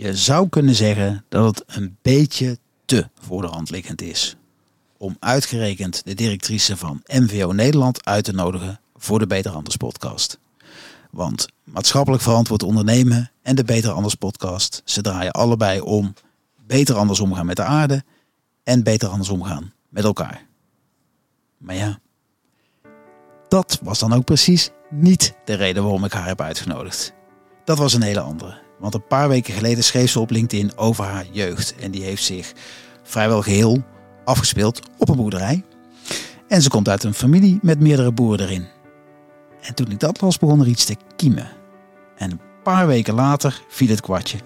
Je zou kunnen zeggen dat het een beetje te voor de hand liggend is om uitgerekend de directrice van MVO Nederland uit te nodigen voor de Beter Anders podcast. Want maatschappelijk verantwoord ondernemen en de Beter Anders podcast, ze draaien allebei om beter anders omgaan met de aarde en beter anders omgaan met elkaar. Maar ja, dat was dan ook precies niet de reden waarom ik haar heb uitgenodigd. Dat was een hele andere. Want een paar weken geleden schreef ze op LinkedIn over haar jeugd. En die heeft zich vrijwel geheel afgespeeld op een boerderij. En ze komt uit een familie met meerdere boeren erin. En toen ik dat las, begon er iets te kiemen. En een paar weken later viel het kwartje.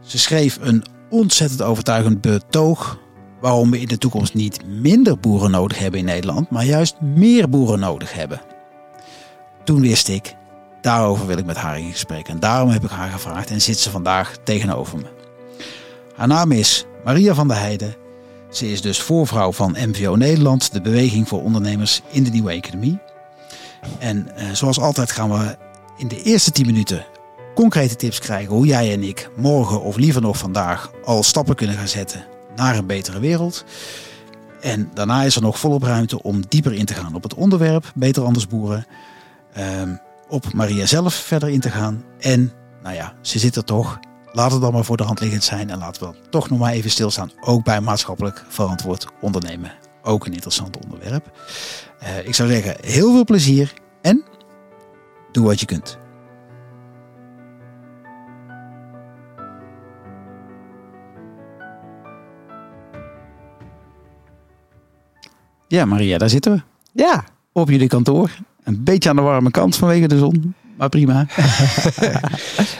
Ze schreef een ontzettend overtuigend betoog waarom we in de toekomst niet minder boeren nodig hebben in Nederland, maar juist meer boeren nodig hebben. Toen wist ik, daarover wil ik met haar in gesprek. En daarom heb ik haar gevraagd en zit ze vandaag tegenover me. Haar naam is Maria van der Heijden. Ze is dus voorvrouw van MVO Nederland, de beweging voor ondernemers in de nieuwe economie. En eh, zoals altijd gaan we in de eerste 10 minuten concrete tips krijgen hoe jij en ik morgen of liever nog vandaag al stappen kunnen gaan zetten naar een betere wereld. En daarna is er nog volop ruimte om dieper in te gaan op het onderwerp Beter Anders Boeren. Ehm, op Maria zelf verder in te gaan. En nou ja, ze zit er toch. Laat het dan maar voor de hand liggend zijn. En laten we toch nog maar even stilstaan. Ook bij maatschappelijk verantwoord ondernemen. Ook een interessant onderwerp. Uh, ik zou zeggen, heel veel plezier. En doe wat je kunt. Ja, Maria, daar zitten we. Ja. Op jullie kantoor. Een beetje aan de warme kant vanwege de zon. Maar prima.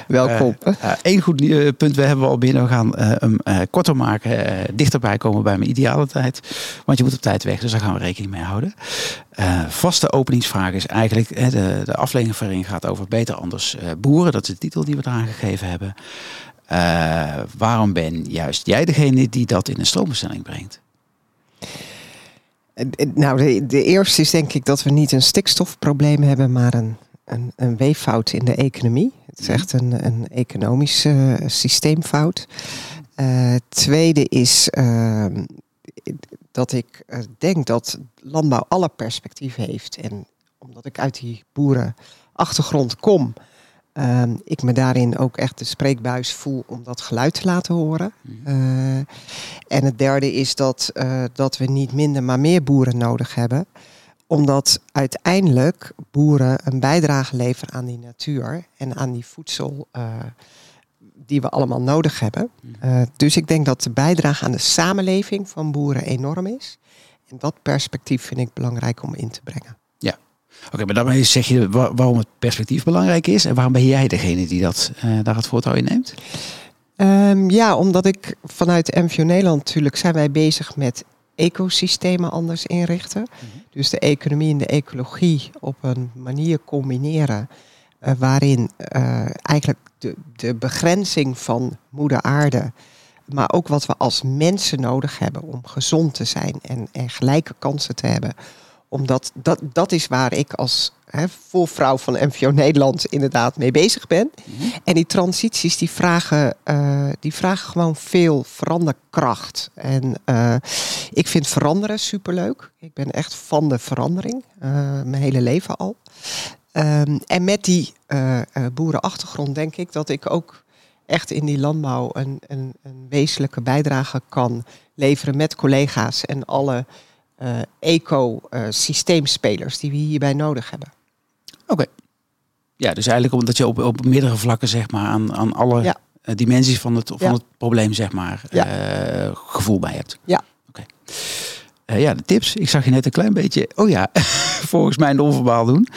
Welkom. Eén uh, uh, goed uh, punt we hebben we al binnen. We gaan hem korter maken. dichterbij komen bij mijn ideale tijd. Want je moet op tijd weg. Dus daar gaan we rekening mee houden. vaste openingsvraag is eigenlijk. de, de aflevering waarin gaat over beter anders boeren. Dat is de titel die we eraan gegeven hebben. waarom ben juist jij degene die dat in een stroombestelling brengt? Nou, de, de, eerste is denk ik dat we niet een stikstofprobleem hebben, maar een, een, een weeffout in de economie. Het is echt een, een economische uh, systeemfout. Uh, tweede is uh, dat ik eh, denk dat landbouw alle perspectieven heeft. En omdat ik uit die boerenachtergrond kom, uh, ik me daarin ook echt de spreekbuis voel om dat geluid te laten horen. Uh, en het derde is dat, uh, dat we niet minder, maar meer boeren nodig hebben. Omdat uiteindelijk boeren een bijdrage leveren aan die natuur en aan die voedsel eh, die we allemaal nodig hebben. dus ik denk dat de bijdrage aan de samenleving van boeren enorm is. En dat perspectief vind ik belangrijk om in te brengen. Oké, maar daarmee zeg je waarom het perspectief belangrijk is en waarom ben jij degene die dat, uh, daar het voortouw in neemt? Um, ja, omdat ik vanuit MVO Nederland natuurlijk zijn wij bezig met ecosystemen anders inrichten. Mm -hmm. Dus de economie en de ecologie op een manier combineren uh, waarin uh, eigenlijk de, de begrenzing van moeder aarde, maar ook wat we als mensen nodig hebben om gezond te zijn en, en gelijke kansen te hebben omdat dat, dat is waar ik als hè, voorvrouw van MVO Nederland inderdaad mee bezig ben. Mm -hmm. En die transities die vragen, uh, die vragen gewoon veel veranderkracht. En uh, ik vind veranderen superleuk. Ik ben echt van de verandering. Uh, mijn hele leven al. Um, en met die boerenachtergrond denk ik dat ik ook echt in die landbouw een, een, een wezenlijke bijdrage kan leveren met collega's en alle eco-systeemspelers uh, die we hierbij nodig hebben. Oké. Okay. Ja, dus eigenlijk omdat je op, op meerdere vlakken zeg maar aan, aan alle ja. uh, dimensies van het, van ja. het probleem zeg maar ja. gevoel bij hebt. Ja. Oké. Okay. ja, de tips. Ik zag je net een klein beetje, oh ja, volgens mij een onverbaal doen.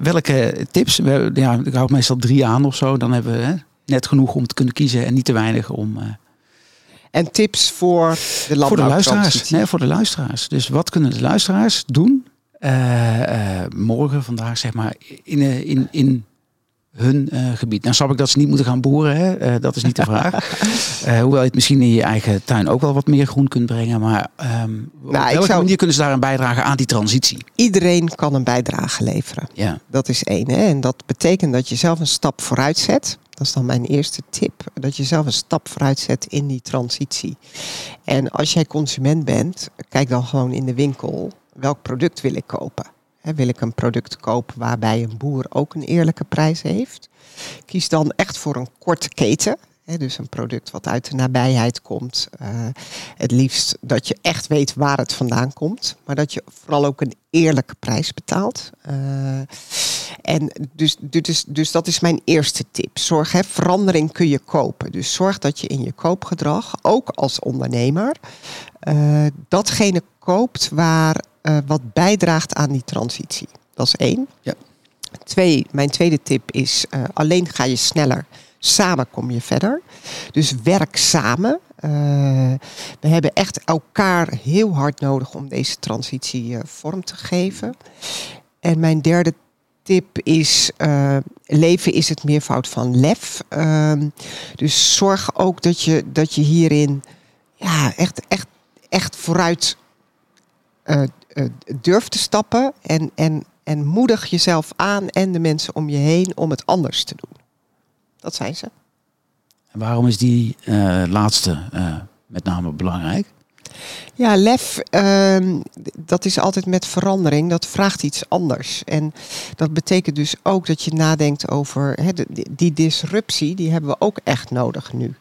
welke tips? We, ja, ik hou meestal drie aan of zo. Dan hebben we hè, net genoeg om te kunnen kiezen en niet te weinig om en tips voor de Voor de luisteraars. Nee, voor de luisteraars. Dus wat kunnen de luisteraars doen uh, uh, morgen, vandaag, zeg maar, in, uh, in, in hun gebied? Nou, snap ik dat ze niet moeten gaan boeren, hè? dat is niet de vraag. hoewel je het misschien in je eigen tuin ook wel wat meer groen kunt brengen. Maar um, nou, op welke zou... manier kunnen ze daar een bijdrage aan die transitie? Iedereen kan een bijdrage leveren. Ja. Dat is één. Hè? En dat betekent dat je zelf een stap vooruit zet. Is dan mijn eerste tip. Dat je zelf een stap vooruit zet in die transitie. En als jij consument bent, kijk dan gewoon in de winkel. Welk product wil ik kopen? wil ik een product kopen waarbij een boer ook een eerlijke prijs heeft? Kies dan echt voor een korte keten dus een product wat uit de nabijheid komt. Uh, het liefst dat je echt weet waar het vandaan komt. Maar dat je vooral ook een eerlijke prijs betaalt. Uh, en dus, dus, dus dat is mijn eerste tip. Zorg, hè, verandering kun je kopen. Dus zorg dat je in je koopgedrag, ook als ondernemer, uh, datgene koopt waar wat bijdraagt aan die transitie. Dat is één. Ja. Twee, mijn tweede tip is alleen ga je sneller Samen kom je verder. Dus werk samen. Uh, we hebben echt elkaar heel hard nodig om deze transitie uh, vorm te geven. En mijn derde tip is: uh, leven is het meervoud van lef. Ehm, dus zorg ook dat je, dat je hierin ja, echt, echt, echt vooruit durft te stappen. En, en, en moedig jezelf aan en de mensen om je heen om het anders te doen. Dat zijn ze. En waarom is die uh, laatste uh, met name belangrijk? Ja, lef, uh, dat is altijd met verandering. Dat vraagt iets anders. En dat betekent dus ook dat je nadenkt over he, die disruptie, die hebben we ook echt nodig nu.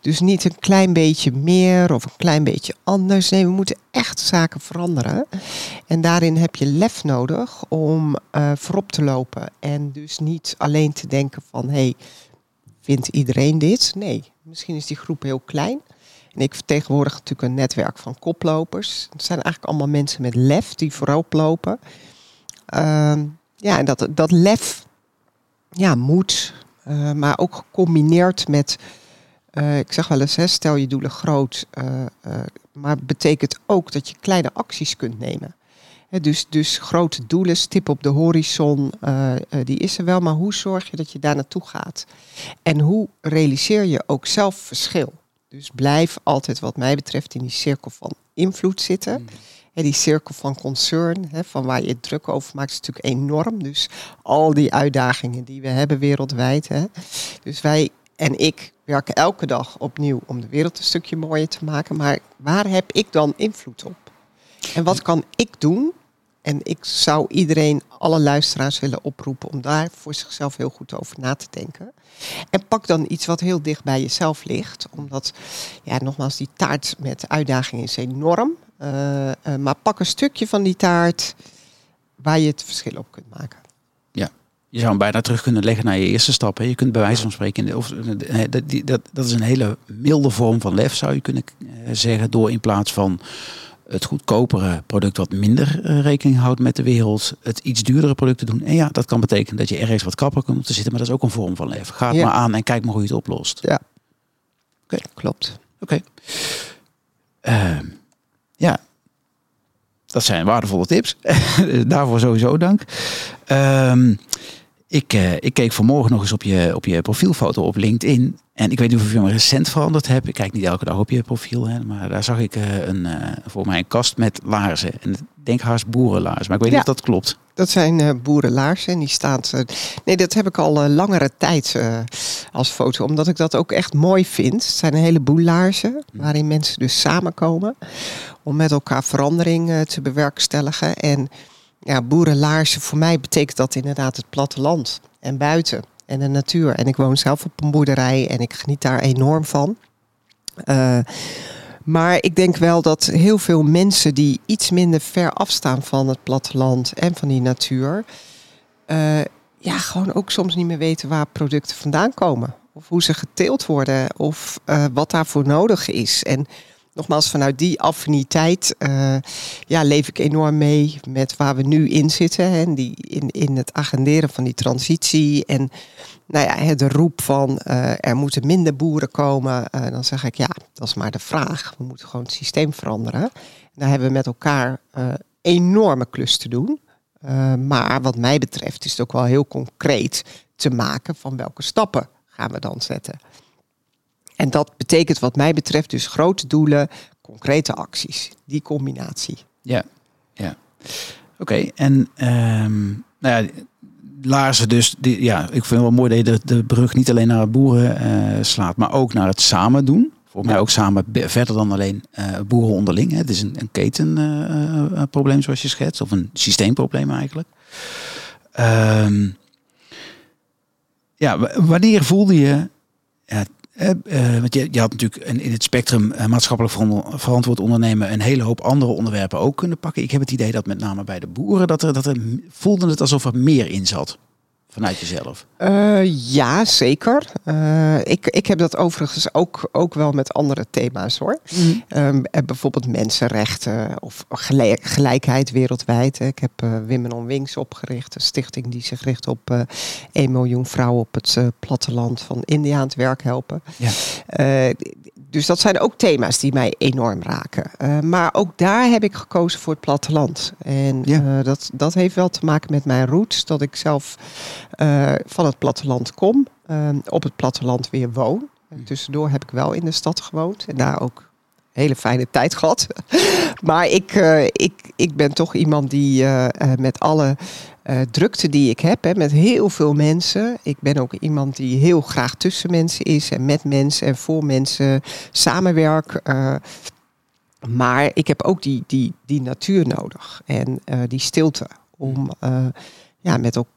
Dus niet een klein beetje meer of een klein beetje anders. Nee, we moeten echt zaken veranderen. En daarin heb je lef nodig om uh, voorop te lopen. En dus niet alleen te denken van hé, hey, vindt iedereen dit? Nee, misschien is die groep heel klein. En ik vertegenwoordig natuurlijk een netwerk van koplopers. Het zijn eigenlijk allemaal mensen met lef die voorop lopen. Uh, ja, en dat, dat lef, ja, moet, uh, maar ook gecombineerd met, uh, ik zeg wel eens, hè, stel je doelen groot, uh, maar betekent ook dat je kleine acties kunt nemen dus, dus grote doelen, stip op de horizon, uh, die is er wel. Maar hoe zorg je dat je daar naartoe gaat? En hoe realiseer je ook zelf verschil? Dus blijf altijd, wat mij betreft, in die cirkel van invloed zitten. Mm. En die cirkel van concern, van waar je druk over maakt, is natuurlijk enorm. Dus al die uitdagingen die we hebben wereldwijd. Dus wij en ik werken elke dag opnieuw om de wereld een stukje mooier te maken. Maar waar heb ik dan invloed op? En wat kan ik doen? En ik zou iedereen, alle luisteraars willen oproepen om daar voor zichzelf heel goed over na te denken. En pak dan iets wat heel dicht bij jezelf ligt. Omdat, ja, nogmaals, die taart met uitdaging is enorm. Uh, uh, maar pak een stukje van die taart waar je het verschil op kunt maken. Ja, je zou hem bijna terug kunnen leggen naar je eerste stap. Hè. Je kunt bij wijze van spreken, of, dat, dat, dat is een hele milde vorm van lef, zou je kunnen zeggen. Door in plaats van het goedkopere product wat minder uh, rekening houdt met de wereld, het iets duurdere product te doen. En ja, dat kan betekenen dat je ergens wat krapper komt te zitten, maar dat is ook een vorm van leven. Ga het maar aan en kijk maar hoe je het oplost. Ja, oké, klopt. Oké. Uh, ja, dat zijn waardevolle tips. Daarvoor sowieso dank. Uh, ik, uh, ik keek vanmorgen nog eens op je, op je profielfoto op LinkedIn. En ik weet niet of je hem recent veranderd hebt. Ik kijk niet elke dag op je profiel. Hè, maar daar zag ik uh, een, uh, voor mij een kast met laarzen. En ik denk haast boerenlaarzen. Maar ik weet niet of dat klopt. Dat zijn boerenlaarzen. En die staat. nee, dat heb ik al langere tijd als foto. Omdat ik dat ook echt mooi vind. Het zijn een heleboel laarzen. Hm. Waarin mensen dus samenkomen. Om met elkaar verandering te bewerkstelligen. En ja, boerenlaarzen, voor mij betekent dat inderdaad het platteland en buiten en de natuur. En ik woon zelf op een boerderij en ik geniet daar enorm van. Uh, maar ik denk wel dat heel veel mensen die iets minder ver afstaan van het platteland en van die natuur, uh, ja, gewoon ook soms niet meer weten waar producten vandaan komen. Of hoe ze geteeld worden, of uh, wat daarvoor nodig is. En nogmaals, vanuit die affiniteit uh, ja, leef ik enorm mee met waar we nu in zitten. Hè, die, in, in het agenderen van die transitie. En nou ja, de roep van uh, er moeten minder boeren komen. Uh, dan zeg ik ja, dat is maar de vraag. We moeten gewoon het systeem veranderen. En daar hebben we met elkaar enorme klus te doen. maar wat mij betreft is het ook wel heel concreet te maken van welke stappen gaan we dan zetten. En dat betekent wat mij betreft dus grote doelen, concrete acties. Die combinatie. Ja, ja. Oké, en um, nou ja, laarzen dus, die, ja, ik vind het wel mooi dat je de, de brug niet alleen naar boeren uh, slaat, maar ook naar het samen doen. Volgens mij ook samen verder dan alleen uh, boeren onderling. Hè. Het is een, een ketenprobleem uh, zoals je schetst, of een systeemprobleem eigenlijk. Um, ja, wanneer voelde je ja, uh, want je, je, had natuurlijk in het spectrum uh, maatschappelijk verantwoord ondernemen een hele hoop andere onderwerpen ook kunnen pakken. Ik heb het idee dat met name bij de boeren dat er, dat er voelde het alsof er meer in zat vanuit jezelf? Uh, ja, zeker. Uh, ik, ik heb dat overigens ook, ook wel met andere thema's hoor. Mm. Um, bijvoorbeeld mensenrechten of gelijk, gelijkheid wereldwijd. Ik heb uh, Women on Wings opgericht, een stichting die zich richt op uh, 1 miljoen vrouwen op het platteland van India aan het werk helpen. Ja dus dat zijn ook thema's die mij enorm raken. Uh, maar ook daar heb ik gekozen voor het platteland. En ja. uh, dat, dat heeft wel te maken met mijn roots. Dat ik zelf uh, van het platteland kom. op het platteland weer woon. En tussendoor heb ik wel in de stad gewoond. En daar ook hele fijne tijd gehad. maar ik, ik, ik ben toch iemand die met alle uh, drukte die ik heb, hè, met heel veel mensen. Ik ben ook iemand die heel graag tussen mensen is en met mensen en voor mensen samenwerk. Maar ik heb ook die, die, die natuur nodig en die stilte om ja, met ook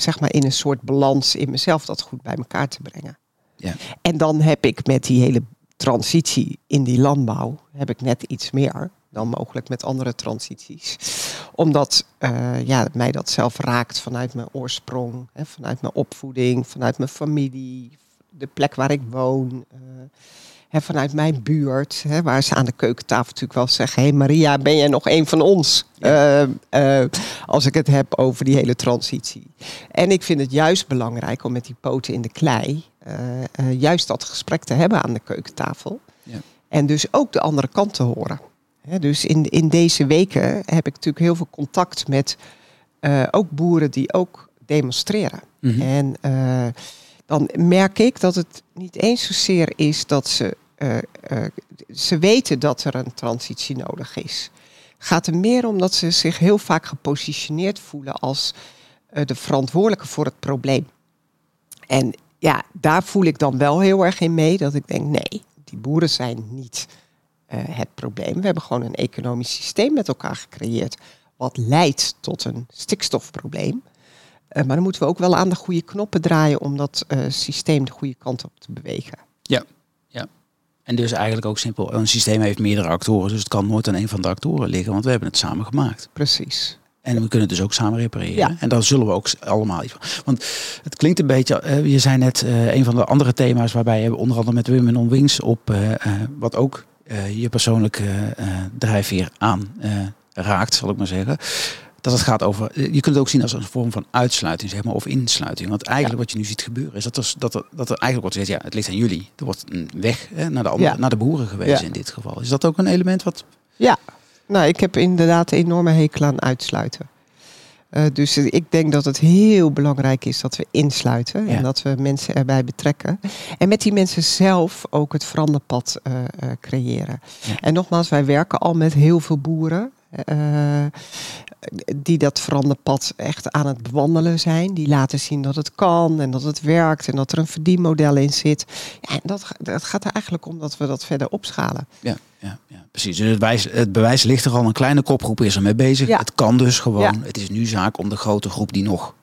zeg maar in een soort balans in mezelf dat goed bij elkaar te brengen. Ja. En dan heb ik met die hele transitie in die landbouw heb ik net iets meer dan mogelijk met andere transities. Omdat uh, ja, mij dat zelf raakt vanuit mijn oorsprong, hè, vanuit mijn opvoeding, vanuit mijn familie, de plek waar ik woon. Uh, hè, vanuit mijn buurt, hè, waar ze aan de keukentafel natuurlijk wel zeggen: Hé hey Maria, ben jij nog een van ons? Uh, als ik het heb over die hele transitie. En ik vind het juist belangrijk om met die poten in de klei, juist dat gesprek te hebben aan de keukentafel. Ja. En dus ook de andere kant te horen dus in, in deze weken heb ik natuurlijk heel veel contact met uh, ook boeren die ook demonstreren. Mhm. En uh, dan merk ik dat het niet eens zozeer is dat ze, uh, ze weten dat er een transitie nodig is. Gaat er meer om dat ze zich heel vaak gepositioneerd voelen als de verantwoordelijke voor het probleem. En ja, daar voel ik dan wel heel erg in mee dat ik denk, nee, die boeren zijn niet uh, het probleem. We hebben gewoon een economisch systeem met elkaar gecreëerd wat leidt tot een stikstofprobleem. Uh, maar dan moeten we ook wel aan de goede knoppen draaien om dat uh, systeem de goede kant op te bewegen. Ja, ja. En dus eigenlijk ook simpel, een systeem heeft meerdere actoren, dus het kan nooit aan een van de actoren liggen, want we hebben het samen gemaakt. Precies. En we kunnen het dus ook samen repareren. Ja. En dan zullen we ook allemaal iets van. Want het klinkt een beetje. Je zei net uh, een van de andere thema's waarbij je onder andere met Women on Wings op. Uh, wat ook je persoonlijke drijfveer aan raakt, zal ik maar zeggen. Dat het gaat over, je kunt het ook zien als een vorm van uitsluiting, zeg maar, of insluiting. Want eigenlijk wat je nu ziet gebeuren, is dat er, dat er, dat er eigenlijk wordt gezegd, ja, het ligt aan jullie. Er wordt een weg hè, naar, de andere, naar de boeren geweest in dit geval. Is dat ook een element wat... Ja, nou, ik heb inderdaad een enorme hekel aan uitsluiten. Uh, dus ik denk dat het heel belangrijk is dat we insluiten en dat we mensen erbij betrekken. En met die mensen zelf ook het veranderpad uh, uh, creëren. Ja. En nogmaals, wij werken al met heel veel boeren. Die dat veranderpad echt aan het bewandelen zijn. Die laten zien dat het kan en dat het werkt en dat er een verdienmodel in zit. Ja, en dat, dat gaat er eigenlijk om dat we dat verder opschalen. Ja ja, ja precies. Dus het, bewijs, het bewijs ligt er al. Een kleine kopgroep is ermee bezig. Het kan dus gewoon. Het is nu zaak om de grote groep die nog,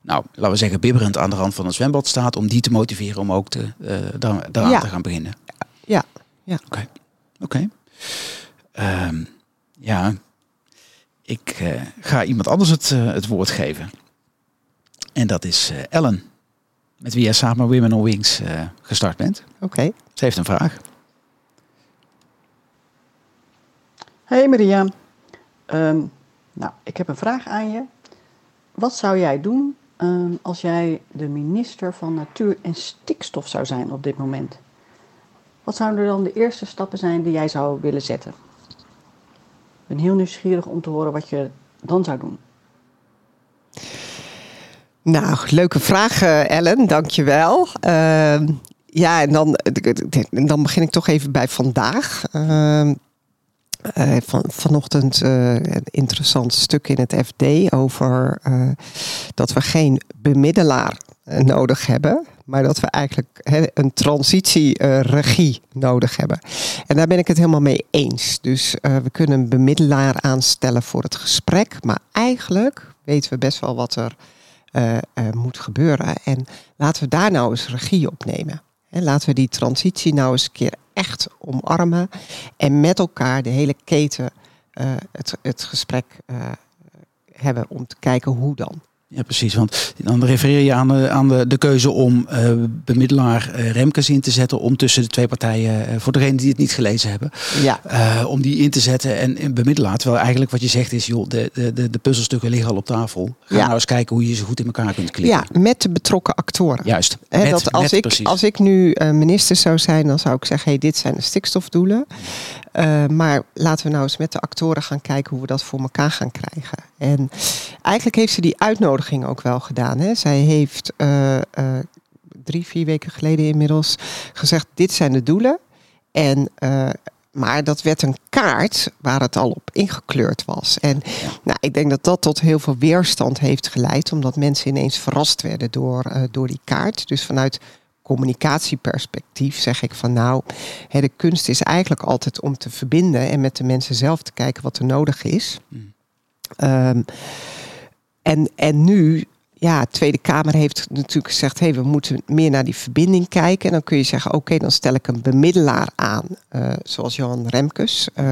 nou, laten we zeggen, bibberend aan de rand van het zwembad staat, om die te motiveren om ook te, uh, daar, daaraan te gaan beginnen. Ja, ja. Oké, oké. Ehm, ja, ik uh, ga iemand anders het, uh, het woord geven. En dat is Ellen, met wie jij samen Women on Wings gestart bent. Oké. Ze heeft een vraag. Hey Maria, um, nou, ik heb een vraag aan je. Wat zou jij doen um, als jij de minister van Natuur en Stikstof zou zijn op dit moment? Wat zouden dan de eerste stappen zijn die jij zou willen zetten? Ben heel nieuwsgierig om te horen wat je dan zou doen. Nou, leuke vraag, uh, Ellen. Dankjewel. Uh, ja, en dan, dan begin ik toch even bij vandaag. Uh, uh, van, vanochtend een interessant stuk in het FD over dat we geen bemiddelaar nodig hebben, maar dat we eigenlijk een transitieregie nodig hebben. En daar ben ik het helemaal mee eens. Dus we kunnen een bemiddelaar aanstellen voor het gesprek, maar eigenlijk weten we best wel wat er moet gebeuren. En laten we daar nou eens regie op nemen. En laten we die transitie nou eens een keer echt omarmen en met elkaar de hele keten het, het gesprek hebben om te kijken hoe dan. Ja, precies. Want dan refereer je aan de, aan de, de keuze om uh, bemiddelaar uh, Remkes in te zetten. Om tussen de twee partijen, uh, voor degenen die het niet gelezen hebben, ja. om die in te zetten en, en bemiddelaar. Terwijl eigenlijk wat je zegt is, joh, de, de, de puzzelstukken liggen al op tafel. Ga ja. nou eens kijken hoe je ze goed in elkaar kunt klikken. Ja, met de betrokken actoren. Juist. He, met, dat als, met, ik, als ik nu minister zou zijn, dan zou ik zeggen, hey, dit zijn de stikstofdoelen. Uh, maar laten we nou eens met de actoren gaan kijken hoe we dat voor elkaar gaan krijgen. En eigenlijk heeft ze die uitnodiging ook wel gedaan. Hè? Zij heeft uh, uh, drie, vier weken geleden inmiddels gezegd: dit zijn de doelen. En maar dat werd een kaart waar het al op ingekleurd was. En nou, ik denk dat dat tot heel veel weerstand heeft geleid, omdat mensen ineens verrast werden door, door die kaart. Dus vanuit communicatieperspectief zeg ik van nou, hè, de kunst is eigenlijk altijd om te verbinden en met de mensen zelf te kijken wat er nodig is. Mm. Um, en, en nu, ja, de Tweede Kamer heeft natuurlijk gezegd, hé, hey, we moeten meer naar die verbinding kijken. En dan kun je zeggen, oké, dan stel ik een bemiddelaar aan, uh, zoals Johan Remkes. Uh,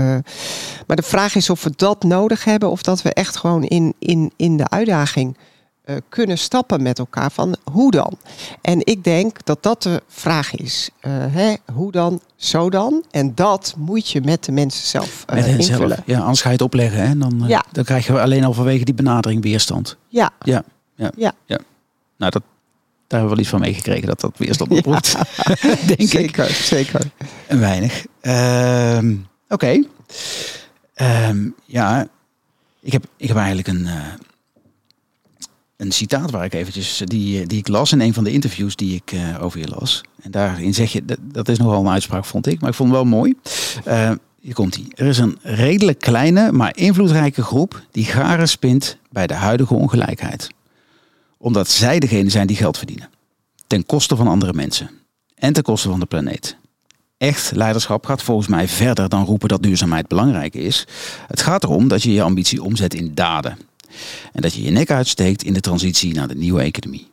maar de vraag is of we dat nodig hebben of dat we echt gewoon in, in, in de uitdaging uh, kunnen stappen met elkaar van hoe dan? En ik denk dat dat de vraag is. Uh, hè, hoe dan, zo dan? En dat moet je met de mensen zelf uh, met hen invullen. Zelf. Ja, anders ga je het opleggen. Hè? Dan, ja. dan krijg je alleen al vanwege die benadering weerstand. Ja. Ja. ja. ja. ja. Nou, dat, daar hebben we wel iets van meegekregen dat dat weerstand oproept. Ja. Denk zeker, ik. Zeker, Een weinig. Uh, Oké. Okay. Um, ja, ik heb, ik heb eigenlijk een een citaat waar ik eventjes, die, die ik las in een van de interviews die ik uh, over je las. En daarin zeg je, dat, dat is nogal een uitspraak vond ik, maar ik vond het wel mooi. Uh, hier komt hij. Er is een redelijk kleine, maar invloedrijke groep die garen spint bij de huidige ongelijkheid. Omdat zij degene zijn die geld verdienen. Ten koste van andere mensen. En ten koste van de planeet. Echt leiderschap gaat volgens mij verder dan roepen dat duurzaamheid belangrijk is. Het gaat erom dat je je ambitie omzet in daden. En dat je je nek uitsteekt in de transitie naar de nieuwe economie.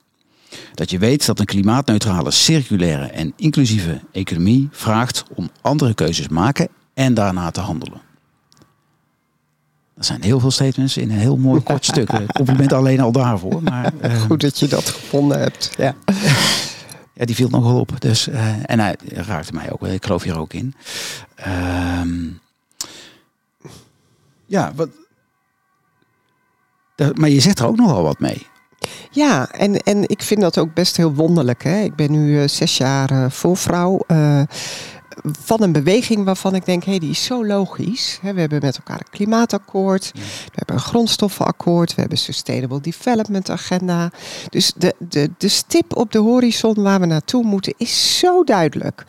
Dat je weet dat een klimaatneutrale, circulaire en inclusieve economie vraagt om andere keuzes maken en daarna te handelen. Dat zijn heel veel statements in een heel mooi kort stuk. Compliment alleen al daarvoor. Maar, uh, Goed dat je dat gevonden hebt. Ja, ja die viel nogal op. Dus, uh, en hij raakte mij ook. Ik geloof hier ook in. Uh, ja, wat, maar je zegt er ook nogal wat mee. Ja, en, en ik vind dat ook best heel wonderlijk. Hè? Ik ben nu uh, zes jaar uh, voorvrouw. Uh, van een beweging waarvan ik denk, hé, hey, die is zo logisch. We hebben met elkaar een klimaatakkoord, we hebben een grondstoffenakkoord, we hebben een Sustainable Development Agenda. Dus de, de, de stip op de horizon waar we naartoe moeten is zo duidelijk.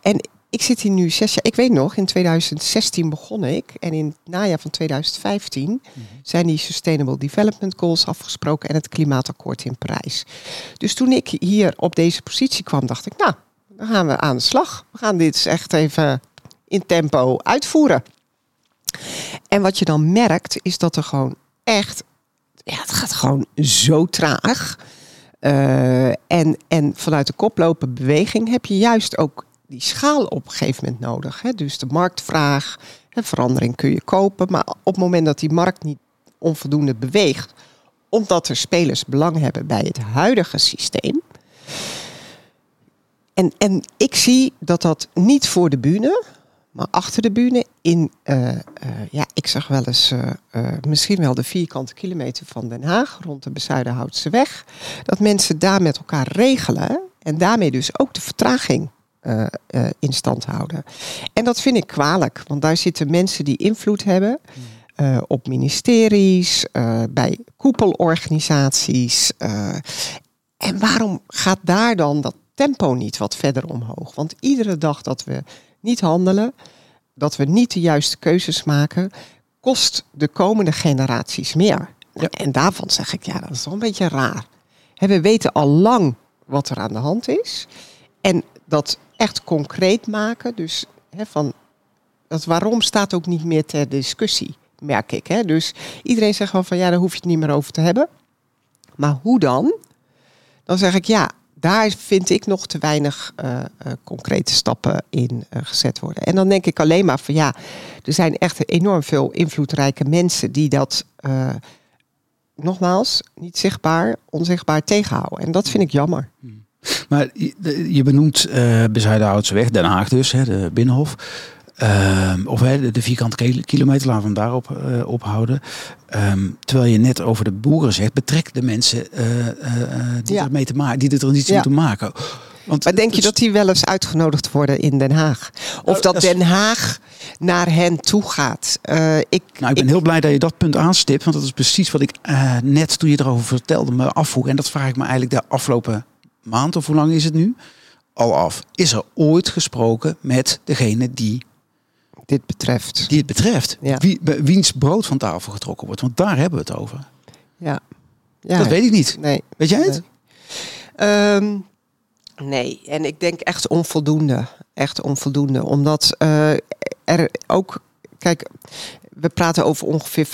En ik zit hier nu zes jaar. Ik weet nog, in 2016 begon ik. En in het najaar van 2015 mm -hmm. zijn die Sustainable Development Goals afgesproken en het klimaatakkoord in Parijs. Dus toen ik hier op deze positie kwam, dacht ik, nou, dan gaan we aan de slag. We gaan dit echt even in tempo uitvoeren. En wat je dan merkt, is dat er gewoon echt, ja, het gaat gewoon zo traag. Uh, en, en vanuit de koplopen beweging heb je juist ook die schaal op een gegeven moment nodig. Hè? Dus de marktvraag, hè, verandering kun je kopen, maar op het moment dat die markt niet onvoldoende beweegt, omdat er spelers belang hebben bij het huidige systeem. En, en ik zie dat dat niet voor de bühne, maar achter de bühne in, uh, uh, ja, ik zag wel eens uh, misschien wel de vierkante kilometer van Den Haag, rond de Bezuidenhoutse weg, dat mensen daar met elkaar regelen en daarmee dus ook de vertraging uh, uh, in stand houden. En dat vind ik kwalijk, want daar zitten mensen die invloed hebben uh, op ministeries, bij koepelorganisaties. en waarom gaat daar dan dat tempo niet wat verder omhoog? Want iedere dag dat we niet handelen, dat we niet de juiste keuzes maken, kost de komende generaties meer. Ja. En daarvan zeg ik, ja, dat is toch een beetje raar. We weten al lang wat er aan de hand is. En dat echt concreet maken, dus hè, van dat waarom staat ook niet meer ter discussie, merk ik. Hè? Dus iedereen zegt gewoon van ja, daar hoef je het niet meer over te hebben. Maar hoe dan? Dan zeg ik ja, daar vind ik nog te weinig eh, eh, concrete stappen in eh, gezet worden. En dan denk ik alleen maar van ja, er zijn echt enorm veel invloedrijke mensen die dat nogmaals niet zichtbaar, onzichtbaar tegenhouden. En dat vind ik jammer. Maar je, benoemt uh, Bezuidenhoutseweg, Den Haag dus, hè, de Binnenhof. Ehm, of hè, de, vierkante kil- kilometer, laten we hem daarop eh, ophouden. Ehm, terwijl je net over de boeren zegt, betrek de mensen eh, eh, eh, die Ja. ermee te maken, die de transitie Ja. moeten maken. Want Maar denk je dat die wel eens uitgenodigd worden in Den Haag? Of Nou, dat Den Haag naar hen toe gaat? Eh, ik, Nou, ik ben heel blij dat je dat punt aanstipt. Want dat is precies wat ik eh, net toen je erover vertelde me afvroeg. En dat vraag ik me eigenlijk de afgelopen maand, of hoe lang is het nu, al af. Is er ooit gesproken met degene die, dit betreft. die het betreft? Ja. Wie, wiens brood van tafel getrokken wordt? Want daar hebben we het over. Ja. ja. dat weet ik niet. Nee. Weet jij het? Nee. Ehm, nee, en ik denk echt onvoldoende. Echt onvoldoende. Omdat eh, er ook. Kijk, we praten over ongeveer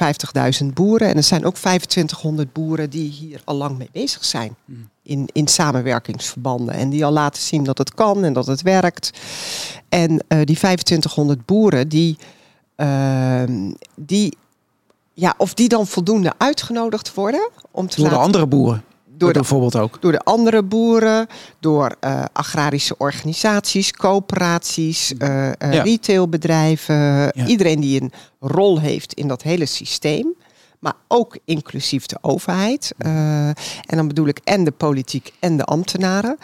50.000 boeren. En er zijn ook 2500 boeren die hier al lang mee bezig zijn. Hmm. In, in samenwerkingsverbanden. En die al laten zien dat het kan en dat het werkt. En eh, die 2500 boeren, die. ehm, die ja, of die dan voldoende uitgenodigd worden om te Door de laten andere boeren. Door de, bijvoorbeeld ook. door de andere boeren, door eh, agrarische organisaties, coöperaties, eh, eh, Ja. retailbedrijven. Iedereen die een rol heeft in dat hele systeem. Maar ook inclusief de overheid. Eh, en dan bedoel ik en de politiek en de ambtenaren.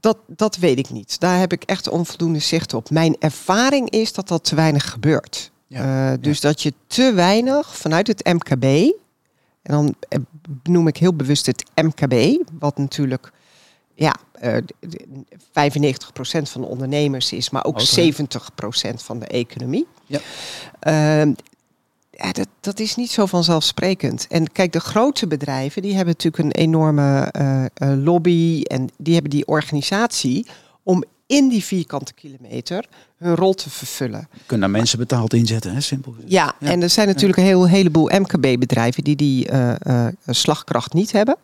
Dat, dat weet ik niet. Daar heb ik echt onvoldoende zicht op. Mijn ervaring is dat dat te weinig gebeurt. Ja, Eh, dus dat je te weinig vanuit het MKB, en dan eh, benoem ik heel bewust het MKB, wat natuurlijk ja, eh, d- d- 95% van de ondernemers is, maar ook Ook, hè? 70% van de economie. Ja. Ehm, ja, dat, dat is niet zo vanzelfsprekend. En kijk, de grote bedrijven die hebben natuurlijk een enorme eh, eh, lobby en die hebben die organisatie om in die vierkante kilometer hun rol te vervullen. Je kunt daar mensen betaald inzetten, hè? simpel gezegd. Ja, Ja. en er zijn natuurlijk een heel, heleboel MKB-bedrijven die die eh, eh, slagkracht niet hebben.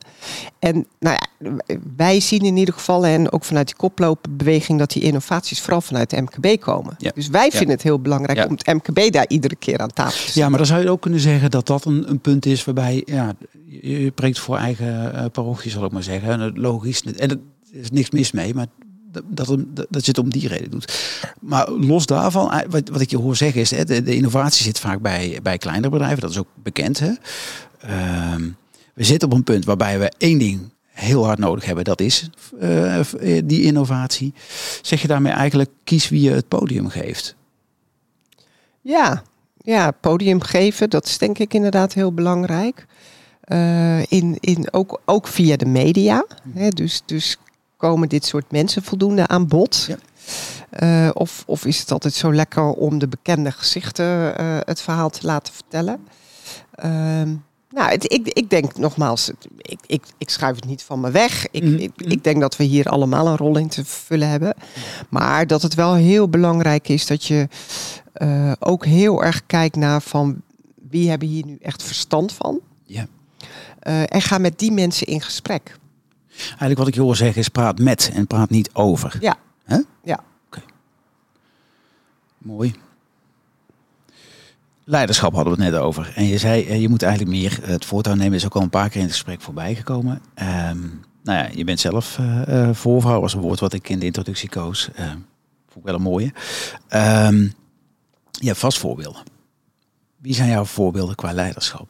En nou ja, wij zien in ieder geval, en ook vanuit die koploopbeweging, dat die innovaties vooral vanuit de MKB komen. Ja. Dus wij vinden het heel belangrijk om het MKB daar iedere keer aan tafel te zetten. Ja, maar dan zou je ook kunnen zeggen dat dat een, een punt is waarbij ja, je, je preekt voor eigen eh, parochie, zal ik maar zeggen. En logisch, en er is niks mis mee, maar dat, dat, je het om die reden doet. Maar los daarvan, eh, wat, wat ik je hoor zeggen is, hè, de, innovatie zit vaak bij, bij kleinere bedrijven, dat is ook bekend. Hè? Ehm, we zitten op een punt waarbij we één ding heel hard nodig hebben, dat is eh, die innovatie. Zeg je daarmee eigenlijk, kies wie je het podium geeft? Ja, ja, podium geven, dat is denk ik inderdaad heel belangrijk. Eh, in, in, ook, ook via de media. Hè, dus, dus komen dit soort mensen voldoende aan bod? Ja. Eh, of, of is het altijd zo lekker om de bekende gezichten eh, het verhaal te laten vertellen? Ehm, nou, het, ik, ik denk nogmaals, ik, ik, ik schuif het niet van me weg. Ik, Mhm. ik, ik denk dat we hier allemaal een rol in te vervullen hebben. Maar dat het wel heel belangrijk is dat je eh, ook heel erg kijkt naar van wie hebben hier nu echt verstand van. Ja. En ga met die mensen in gesprek. Eigenlijk wat ik je hoor zeggen is praat met en praat niet over. Ja. Hè? Ja. Mooi. Leiderschap hadden we het net over. En je zei, eh, je moet eigenlijk meer het voortouw nemen. Is ook al een paar keer in het gesprek voorbij gekomen. Ehm, nou ja, je bent zelf eh eh, voorvrouw, was een woord wat ik in de introductie koos. Eh, vond ik wel een mooie. Ehm, je hebt vast voorbeelden. Wie zijn jouw voorbeelden qua leiderschap?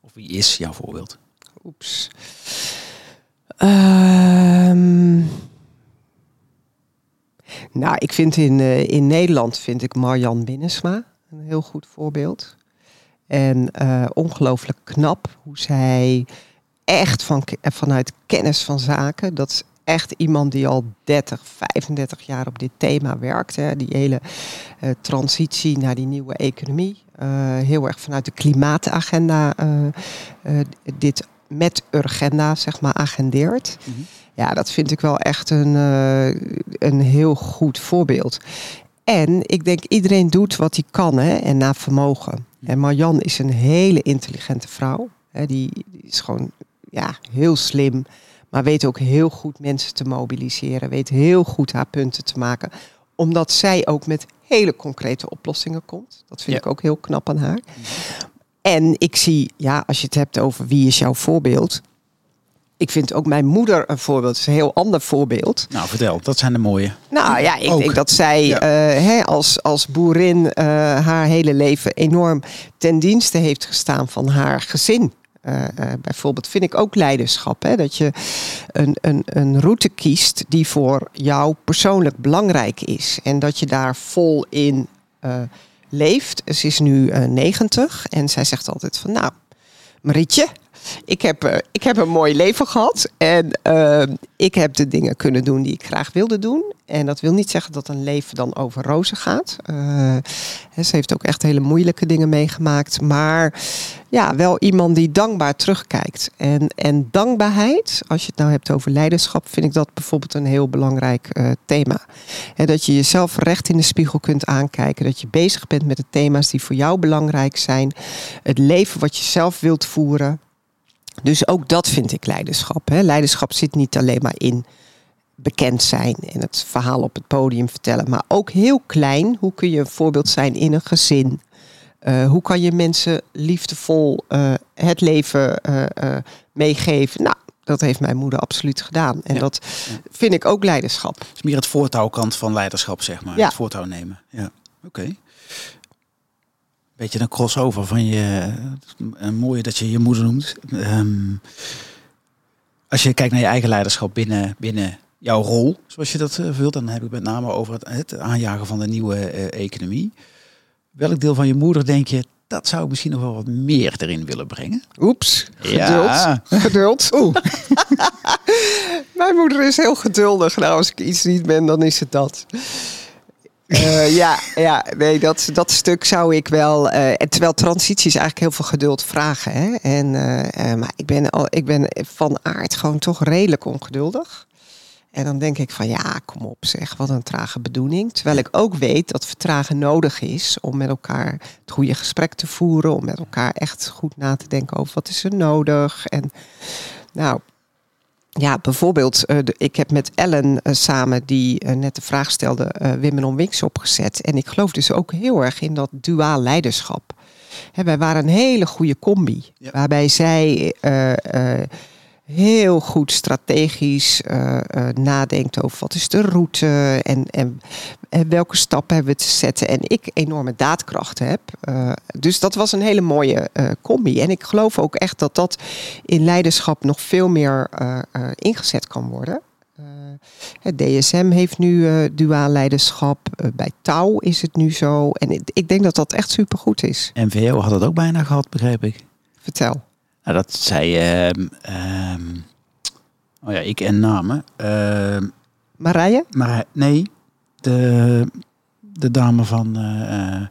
Of wie is jouw voorbeeld? Oeps. Ehm, nou, ik vind in, eh, in Nederland vind ik Marjan Binnensma een heel goed voorbeeld. En eh, ongelooflijk knap hoe zij echt van, ke- vanuit kennis van zaken, dat echt iemand die al 30, 35 jaar op dit thema werkt. Hè. Die hele transitie naar die nieuwe economie. Heel erg vanuit de klimaatagenda dit met Urgenda, zeg maar, agendeert. Mm -hmm. Ja, dat vind ik wel echt een, een heel goed voorbeeld. En ik denk iedereen doet wat hij kan hè, en naar vermogen. En Marjan is een hele intelligente vrouw. Hè, die, die is gewoon ja, heel slim. Maar weet ook heel goed mensen te mobiliseren. Weet heel goed haar punten te maken. Omdat zij ook met hele concrete oplossingen komt. Dat vind Ja. ik ook heel knap aan haar. En ik zie, ja, als je het hebt over wie is jouw voorbeeld. Ik vind ook mijn moeder een voorbeeld. Is een heel ander voorbeeld. Nou, vertel. Dat zijn de mooie. Nou ja, ik Ook. denk dat zij Ja. eh, hè, als, als boerin eh, haar hele leven enorm ten dienste heeft gestaan van haar gezin. Eh, eh, bijvoorbeeld vind ik ook leiderschap. Hè? Dat je een, een, een route kiest die voor jou persoonlijk belangrijk is. En dat je daar vol in eh, leeft. Ze is nu eh 90 en zij zegt altijd van nou, Marietje, ik heb, eh, ik heb een mooi leven gehad. En eh, ik heb de dingen kunnen doen die ik graag wilde doen. En dat wil niet zeggen dat een leven dan over rozen gaat. Hè, ze heeft ook echt hele moeilijke dingen meegemaakt. Maar ja, wel iemand die dankbaar terugkijkt. En, en dankbaarheid, als je het nou hebt over leiderschap, vind ik dat bijvoorbeeld een heel belangrijk thema. Hè, dat je jezelf recht in de spiegel kunt aankijken. Dat je bezig bent met de thema's die voor jou belangrijk zijn. Het leven wat je zelf wilt voeren. Dus ook dat vind ik leiderschap. Hè. Leiderschap zit niet alleen maar in bekend zijn en het verhaal op het podium vertellen, maar ook heel klein. Hoe kun je een voorbeeld zijn in een gezin? Eh, hoe kan je mensen liefdevol eh, het leven eh, meegeven? Nou, dat heeft mijn moeder absoluut gedaan. En Ja. dat vind ik ook leiderschap. Het is meer het voortouwkant van leiderschap, zeg maar. Ja. Het voortouw nemen. Ja, oké. Beetje een crossover van je... Een mooie dat je je moeder noemt. Ehm, als je kijkt naar je eigen leiderschap binnen, binnen jouw rol, zoals je dat eh, vult, dan heb ik met name over het, het aanjagen van de nieuwe eh, economie. Welk deel van je moeder denk je, dat zou ik misschien nog wel wat meer erin willen brengen? Oeps, geduld. Ja. Geduld. Mijn moeder is heel geduldig. Nou, als ik iets niet ben, dan is het dat. Eh, ja, ja, nee, dat, dat stuk zou ik wel. en terwijl transities eigenlijk heel veel geduld vragen. Hè? En, eh, maar ik ben, al, ik ben van aard gewoon toch redelijk ongeduldig. En dan denk ik van ja, kom op zeg, wat een trage bedoeling. Terwijl ik ook weet dat vertragen nodig is om met elkaar het goede gesprek te voeren. Om met elkaar echt goed na te denken over wat is er nodig. En nou, ja, bijvoorbeeld, eh, de- ik heb met Ellen eh, samen, die eh, net de vraag stelde, Women on Wings opgezet. En ik geloof dus ook heel erg in dat duaal leiderschap. Hè, wij waren een hele goede combi. Ja. Waarbij zij heel goed strategisch eh, eh, nadenkt over wat is de route en, en, en welke stappen hebben we te zetten. En ik enorme daadkracht heb. Eh, dus dat was een hele mooie combi. En ik geloof ook echt dat dat in leiderschap nog veel meer ingezet kan worden. Het DSM heeft nu duaal leiderschap. Bij Touw is het nu zo. En ik, ik denk dat dat echt supergoed is. NVO had het ook bijna gehad, begreep ik. Vertel. Nou, dat zei... ehm, ehm, oh ja, ik en namen. Ehm, Marije? maar nee, de, de dame van eh, eh,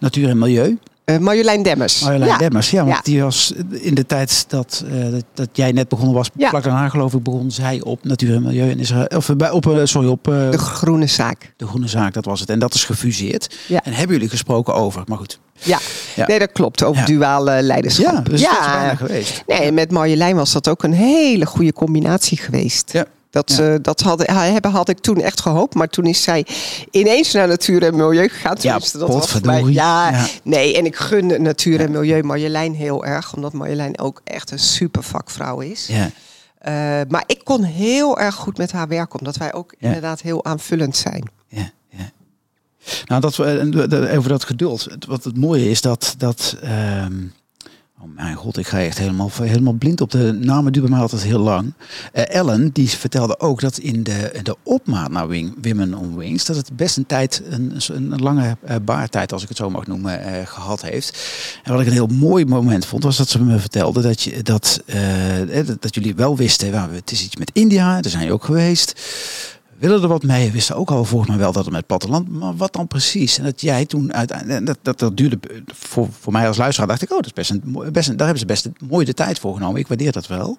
Natuur en Milieu. Eh, Marjolein Demmers. Marjolein ja. Demmers. Ja, want Ja. die was in de tijd dat, eh, dat, dat jij net begonnen was, Ja. vlak daarna geloof ik, begon zij op Natuur en Milieu. En Israël, of bij, op, eh, sorry, op De groene zaak. de Groene Zaak, dat was het. En dat is gefuseerd. En hebben jullie gesproken over, maar goed. Ja. Nee, dat klopt. Over duale leiderschap. Ja, dus dat is bijna geweest. Nee, met Marjolein was dat ook een hele goede combinatie geweest. Ja. Dat, Ja. eh, dat had, hebben had ik toen echt gehoopt. Maar toen is zij ineens naar natuur en milieu gegaan. Ja, dat was mij. Ja, Ja. nee. En ik gun natuur en milieu Marjolein heel erg. Omdat Marjolein ook echt een super vakvrouw is. Ja. Eh, maar ik kon heel erg goed met haar werken. Omdat wij ook inderdaad heel aanvullend zijn. Ja, ja. Nou, dat de- over dat geduld. Wat het mooie is dat, dat ehm, Oh mijn god, ik ga echt helemaal, helemaal blind op de namen. duurt bij mij altijd heel lang. Eh, Ellen, die vertelde ook dat in de, de opmaat naar Wing, Women on Wings... dat het best een tijd, een, een lange uh, baartijd, als ik het zo mag noemen, uh, gehad heeft. En wat ik een heel mooi moment vond, was dat ze me vertelde... dat, je, dat, dat, dat jullie wel wisten, well, het is iets met India, daar zijn je ook geweest willen er wat mee. Wisten ook al volgens mij wel dat het met platteland, maar wat dan precies? En dat jij toen uiteindelijk, dat, dat, dat duurde voor, voor mij als luisteraar, dacht ik, oh, dat is best een, best een, daar hebben ze best een mooie de tijd voor genomen. Ik waardeer dat wel.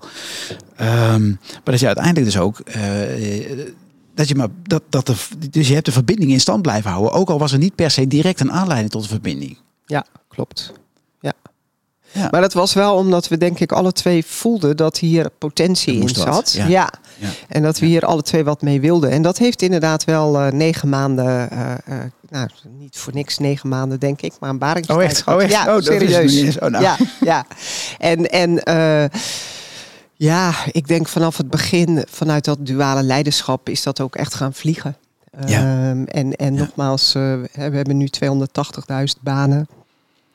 Um, maar dat je uiteindelijk dus ook, uh, dat je maar, dat, dat dus je hebt de verbinding in stand blijven houden, ook al was er niet per se direct een aanleiding tot de verbinding. Ja, klopt. Ja. Maar dat was wel omdat we denk ik alle twee voelden dat hier potentie in zat. Ja. ja. En dat we hier alle twee wat mee wilden. En dat heeft inderdaad wel uh, negen maanden, uh, uh, nou niet voor niks negen maanden denk ik, maar een baringstijd oh, echt? Oh, echt? Ja, oh, serieus. Oh, nou. Ja, ja. En, en ja, ik denk vanaf het begin, vanuit dat duale leiderschap, is dat ook echt gaan vliegen. Ja. Um, en en nogmaals, we hebben nu 280.000 banen.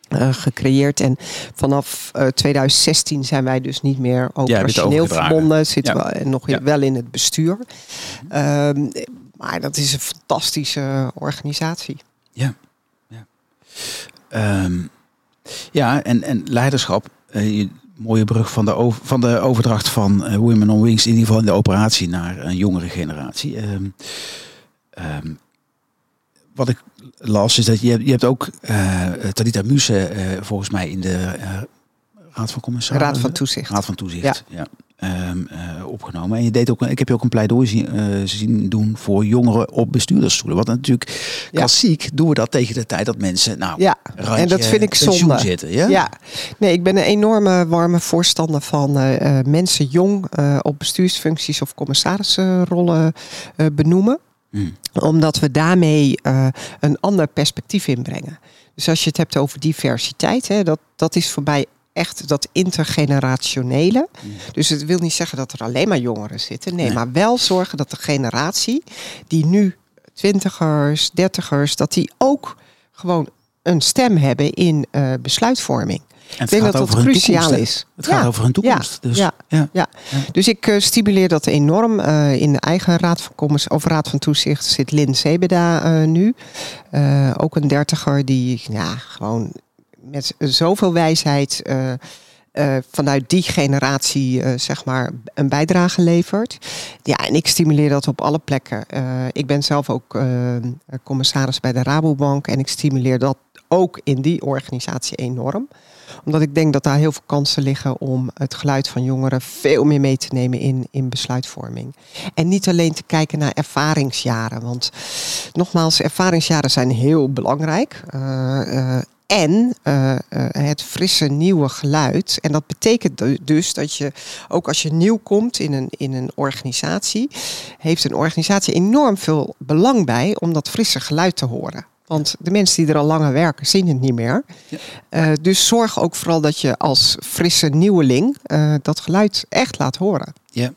Uh, gecreëerd. En vanaf uh, 2016 zijn wij dus niet meer operationeel verbonden. Zitten ja. we nog ja. wel in het bestuur. Um, maar dat is een fantastische organisatie. Ja, ja. Um, ja en, en leiderschap. Uh, mooie brug van de, over, van de overdracht van Women on Wings, in ieder geval in de operatie naar een jongere generatie. Um, wat ik las is dat je, je hebt ook uh, Talita Muse uh, volgens mij in de uh, Raad van Commissarissen. Raad van Toezicht. Raad van Toezicht, ja. ja um, opgenomen. En je deed ook, ik heb je ook een pleidooi zien, zien doen voor jongeren op bestuurdersstoelen. Want natuurlijk, klassiek ja. doen we dat tegen de tijd dat mensen, nou, ja. en dat vind ik zonde. Zitten, ja? ja, nee, ik ben een enorme warme voorstander van mensen jong op bestuursfuncties of commissarissen benoemen. Omdat we daarmee uh, een ander perspectief inbrengen. Dus als je het hebt over diversiteit, hè, dat, dat is voor mij echt dat intergenerationele. Mm. Dus het wil niet zeggen dat er alleen maar jongeren zitten. Nee, nee, maar wel zorgen dat de generatie die nu twintigers, dertigers, dat die ook gewoon een stem hebben in uh, besluitvorming. En ik denk dat dat cruciaal is. Het gaat over hun toekomst. Ja, dus, ja, ja. ja. dus ik uh, stimuleer dat enorm. Uh, in de eigen raad van Commissie of raad van toezicht zit Lin Sebeda uh, nu. ook een dertiger die ja, gewoon met zoveel wijsheid vanuit die generatie zeg maar een bijdrage levert. Ja, en ik stimuleer dat op alle plekken. Ik ben zelf ook commissaris bij de Rabobank en ik stimuleer dat ook in die organisatie enorm omdat ik denk dat daar heel veel kansen liggen om het geluid van jongeren veel meer mee te nemen in, in besluitvorming. En niet alleen te kijken naar ervaringsjaren. Want nogmaals, ervaringsjaren zijn heel belangrijk. Uh, uh, en uh, het frisse nieuwe geluid. En dat betekent dus dat je, ook als je nieuw komt in een, in een organisatie, heeft een organisatie enorm veel belang bij om dat frisse geluid te horen. Want de mensen die er al langer werken, zien het niet meer. Ja. Uh, dus zorg ook vooral dat je als frisse nieuweling dat geluid echt laat horen. Ja.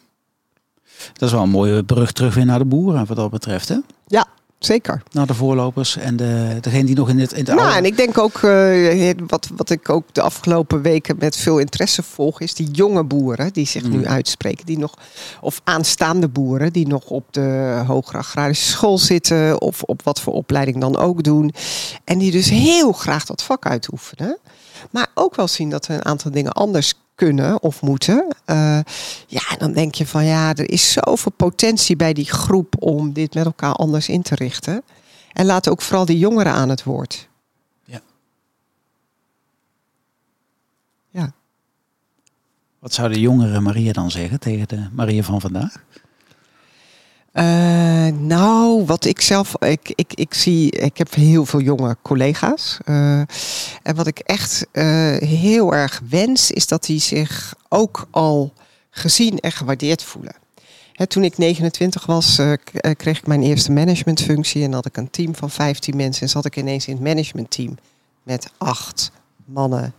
Dat is wel een mooie brug terug weer naar de boeren wat dat betreft. Hè? Ja, Zeker. Naar de voorlopers en de, degene die nog in het, in Nou, oude... en ik denk ook, uh, wat, wat ik ook de afgelopen weken met veel interesse volg, is die jonge boeren die zich mm. nu uitspreken. Die nog, of aanstaande boeren die nog op de hogere agrarische school zitten. Of op wat voor opleiding dan ook doen. En die dus heel graag dat vak uitoefenen. Maar ook wel zien dat er een aantal dingen anders kunnen of moeten. Uh, ja, dan denk je van ja, er is zoveel potentie bij die groep om dit met elkaar anders in te richten. En laat ook vooral die jongeren aan het woord. Ja. Ja. Wat zou de jongere Maria dan zeggen tegen de Maria van vandaag? Uh, nou, wat ik zelf, ik, ik, ik zie, ik heb heel veel jonge collega's. Uh, en wat ik echt uh, heel erg wens, is dat die zich ook al gezien en gewaardeerd voelen. He, toen ik 29 was, kreeg ik mijn eerste managementfunctie en had ik een team van 15 mensen. En zat ik ineens in het managementteam met acht mannen.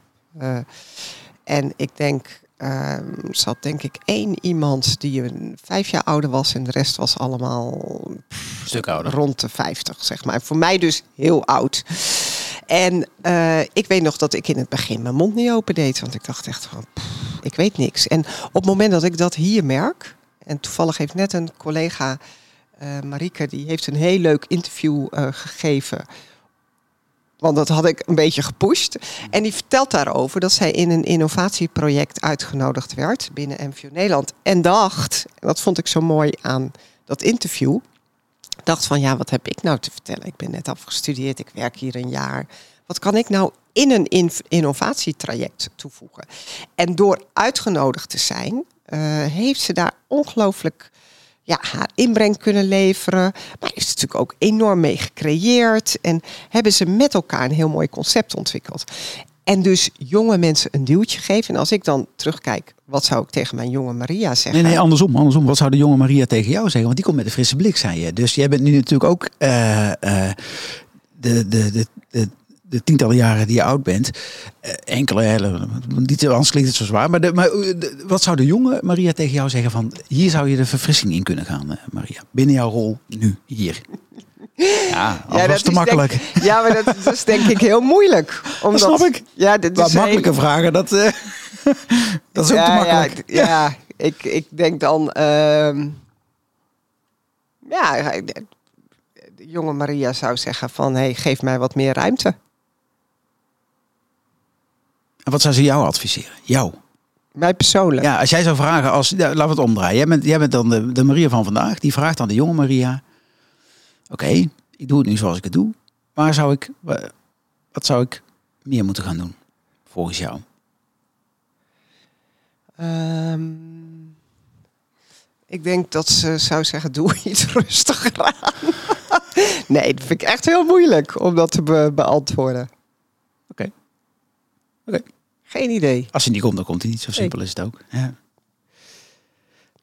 en ik denk, uh, zat denk ik één iemand die een vijf jaar ouder was en de rest was allemaal stuk ouder. rond de 50, zeg maar. Voor mij dus heel oud. En eh, ik weet nog dat ik in het begin mijn mond niet open deed. Want ik dacht echt van, pff, ik weet niks. En op het moment dat ik dat hier merk... en toevallig heeft net een collega, eh Marieke... die heeft een heel leuk interview eh, gegeven... Want dat had ik een beetje gepusht. En die vertelt daarover dat zij in een innovatieproject uitgenodigd werd binnen MVO Nederland. En dacht, dat vond ik zo mooi aan dat interview. Dacht van ja, wat heb ik nou te vertellen? Ik ben net afgestudeerd, ik werk hier een jaar. Wat kan ik nou in een in- innovatietraject toevoegen? En door uitgenodigd te zijn, eh, heeft ze daar ongelooflijk ja, haar inbreng kunnen leveren. Maar ze natuurlijk ook enorm mee gecreëerd. En hebben ze met elkaar een heel mooi concept ontwikkeld. En dus jonge mensen een duwtje geven. En als ik dan terugkijk, wat zou ik tegen mijn jonge Maria zeggen? Nee, nee, andersom, andersom. Wat zou de jonge Maria tegen jou zeggen? Want die komt met een frisse blik, zei je. Dus jij bent nu natuurlijk ook eh, eh, de, de, de, de, de tientallen jaren die je oud bent. eh, enkele, hele, niet, anders klinkt het zo zwaar. Maar, de, maar eh, de- wat zou de jonge Maria tegen jou zeggen van... hier zou je de verfrissing in kunnen gaan, eh, Maria. Binnen jouw rol nu, hier. Ja, dat was te is makkelijk. Denk, ja, maar dat, dat is denk ik heel moeilijk. Omdat, snap ik. Ja, dit is makkelijke vragen, dat, dat is ook ja, te makkelijk. Ja, ja, ik, ik denk dan... ehm, ja, de de jonge Maria zou zeggen van... Hey, geef mij wat meer ruimte. En wat zou ze jou adviseren? Jou? Mij persoonlijk. Ja, als jij zou vragen, als, ja, laten we het omdraaien. Jij bent, jij bent dan de, de Maria van vandaag. Die vraagt aan de jonge Maria. Oké, ik doe het nu zoals ik het doe. Maar zou ik, wa- wat zou ik meer moeten gaan doen? Volgens jou. Ehm, ik denk dat ze zou zeggen, doe iets rustiger aan. nee, dat vind ik echt heel moeilijk om dat te be- beantwoorden. Oké. Oké. Geen idee. Als hij niet komt, dan komt hij niet. Zo simpel is het ook. Ja.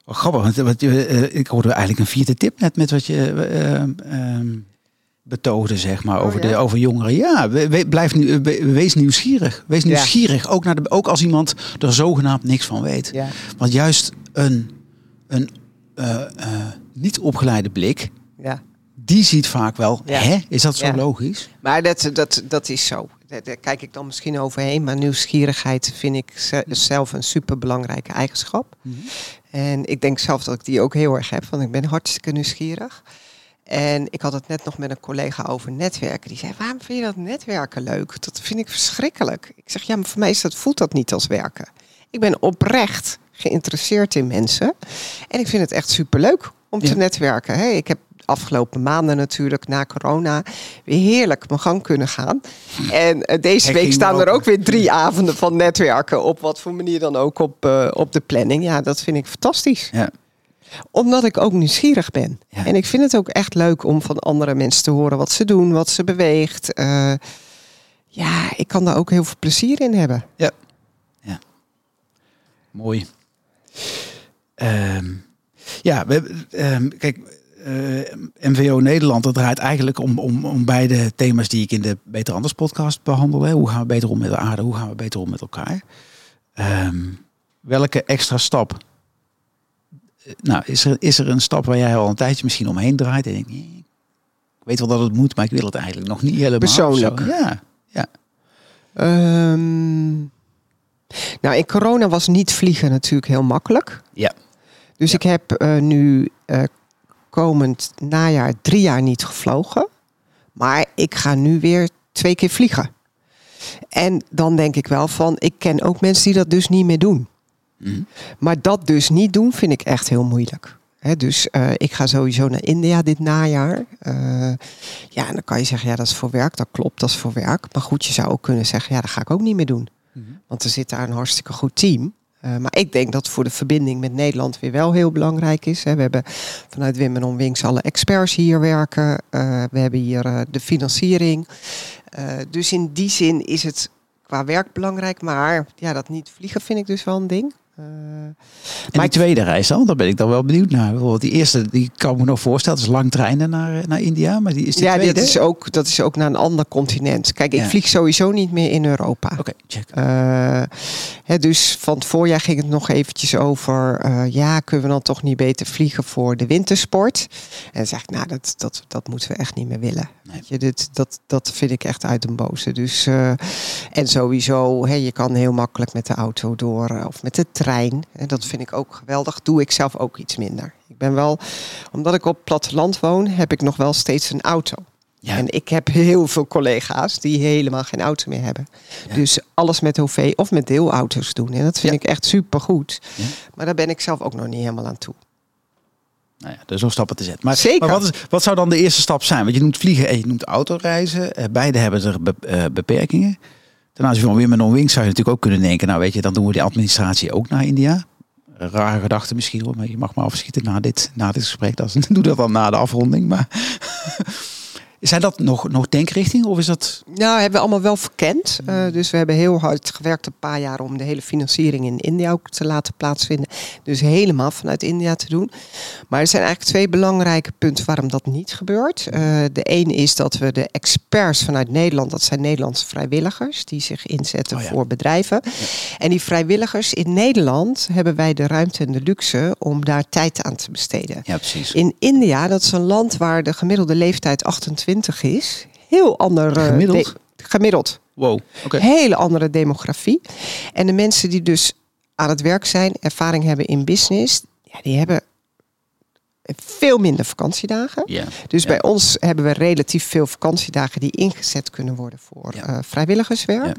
Wel grappig, want wat je, eh, ik hoorde eigenlijk een vierde tip net met wat je eh, ehm, betoogde, zeg maar, Oh, over, ja? de, over jongeren. Ja, we, we- blijf nu, eh, we- wees nieuwsgierig. Wees Ja. nieuwsgierig, ook, naar de, ook als iemand er zogenaamd niks van weet. Ja. Want juist een, een eh, eh, niet opgeleide blik, ja. Die ziet vaak wel, Ja. hè, is dat zo Ja. logisch? Maar dat, dat, dat is zo. Daar, kijk ik dan misschien overheen. Maar nieuwsgierigheid vind ik ze- zelf een superbelangrijke eigenschap. En ik denk zelf dat ik die ook heel erg heb. Want ik ben hartstikke nieuwsgierig. En ik had het net nog met een collega over netwerken. Die zei, waarom vind je dat netwerken leuk? Dat vind ik verschrikkelijk. Ik zeg, ja, maar voor mij is dat, voelt dat niet als werken. Ik ben oprecht geïnteresseerd in mensen. En ik vind het echt superleuk om Ja. te netwerken. Hè. Ik heb afgelopen maanden natuurlijk na corona weer heerlijk mijn gang kunnen gaan. En eh, deze week staan er ook weer drie avonden van netwerken. Op wat voor manier dan ook op, eh, op de planning. Ja, dat vind ik fantastisch Ja. omdat ik ook nieuwsgierig ben. Ja. En ik vind het ook echt leuk om van andere mensen te horen wat ze doen, wat ze beweegt. Eh, ja, ik kan daar ook heel veel plezier in hebben. Mooi. Ehm, ja, we, ehm, kijk, MVO Nederland, dat draait eigenlijk om, om, om beide thema's die ik in de Beter Anders podcast behandel. Hè. Hoe gaan we beter om met de aarde? Hoe gaan we beter om met elkaar? Ehm, welke extra stap? eh, Nou, is er, is er een stap waar jij al een tijdje misschien omheen draait en ik weet wel dat het moet, maar ik wil het eigenlijk nog niet helemaal. Persoonlijk. Ja, ja. Ehm, nou, in corona was niet vliegen natuurlijk heel makkelijk. Ja. Dus Ja. ik heb eh, nu eh, komend najaar drie jaar niet gevlogen. Maar ik ga nu weer twee keer vliegen. En dan denk ik wel van, ik ken ook mensen die dat dus niet meer doen. Mhm. Maar dat dus niet doen, vind ik echt heel moeilijk. Dus eh, ik ga sowieso naar India dit najaar. Eh, ja, en dan kan je zeggen, ja, dat is voor werk. Dat klopt, dat is voor werk. Maar goed, je zou ook kunnen zeggen, ja, dat ga ik ook niet meer doen. Mhm. Want er zit daar een hartstikke goed team. Eh, maar ik denk dat voor de verbinding met Nederland weer wel heel belangrijk is. Hè. We hebben vanuit Wim en Onwinks alle experts hier werken. Eh, we hebben hier eh, de financiering. Dus in die zin is het qua werk belangrijk. Maar ja, dat niet vliegen vind ik dus wel een ding. Uh, en die tweede reis dan, daar ben ik dan wel benieuwd naar. Bijvoorbeeld die eerste, die kan ik me nog voorstellen, dat is lang treinen naar, naar India. Maar die is die ja, tweede? dat is, ook, dat is ook naar een ander continent. Kijk, ik Ja. vlieg sowieso niet meer in Europa. Oké, check. Eh, hè, dus van het voorjaar ging het nog eventjes over... eh, ja, kunnen we dan toch niet beter vliegen voor de wintersport? En dan zeg ik, nou, dat, dat, dat moeten we echt niet meer willen. Nee. Weet je, dit, dat, dat vind ik echt uit een boze. Dus, eh, en sowieso, hè, je kan heel makkelijk met de auto door eh, of met de trein. En dat vind ik ook geweldig. Doe ik zelf ook iets minder. Ik ben wel, omdat ik op platteland woon, heb ik nog wel steeds een auto. Ja. En ik heb heel veel collega's die helemaal geen auto meer hebben. Ja. Dus alles met OV of met deelauto's doen. En dat vind Ja. ik echt supergoed. Maar daar ben ik zelf ook nog niet helemaal aan toe. Nou ja, dus nog stappen te zetten. Maar, Zeker. maar wat, is, wat zou dan de eerste stap zijn? Want je noemt vliegen en je noemt autoreizen. Eh, beide hebben er eh, beperkingen. Ten aanzien van Women on Wings zou je natuurlijk ook kunnen denken... nou weet je, dan doen we die administratie ook naar India. Rare gedachte misschien hoor, maar je mag maar afschieten na dit, na dit gesprek. Dat doe dat dan na de afronding. Maar zijn dat nog, nog denkrichting of is dat... Nou, hebben we allemaal wel verkend. Eh, dus we hebben heel hard gewerkt een paar jaar om de hele financiering in India ook te laten plaatsvinden. Dus helemaal vanuit India te doen. Maar er zijn eigenlijk twee belangrijke punten waarom dat niet gebeurt. Eh, de een is dat we de experts vanuit Nederland, dat zijn Nederlandse vrijwilligers, die zich inzetten Oh ja. voor bedrijven. En die vrijwilligers in Nederland hebben wij de ruimte en de luxe om daar tijd aan te besteden. Ja, precies. In India, dat is een land waar de gemiddelde leeftijd 28 is. Heel ander. Gemiddeld? de- gemiddeld. Wow. Hele andere demografie. En de mensen die dus aan het werk zijn, ervaring hebben in business, ja, die hebben veel minder vakantiedagen. Ja. Dus Ja. bij ons hebben we relatief veel vakantiedagen die ingezet kunnen worden voor Ja. eh, vrijwilligerswerk.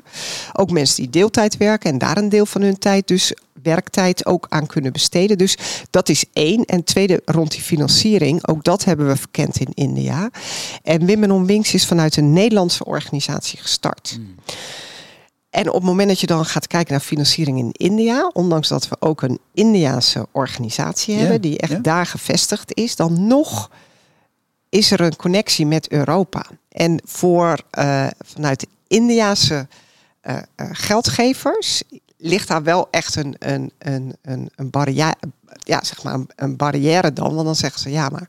Ook mensen die deeltijd werken en daar een deel van hun tijd, dus werktijd, ook aan kunnen besteden. Dus dat is één. En tweede, rond die financiering, ook dat hebben we verkend in India. En Women on Wings is vanuit een Nederlandse organisatie gestart. Mm. En op het moment dat je dan gaat kijken naar financiering in India, ondanks dat we ook een Indiaanse organisatie Ja, hebben die echt ja. daar gevestigd is, dan nog is er een connectie met Europa. En voor eh, vanuit de Indiaanse eh, eh, geldgevers ligt daar wel echt een, een, een, een, een, barrière, ja, zeg maar een, een barrière dan. Want dan zeggen ze ja, maar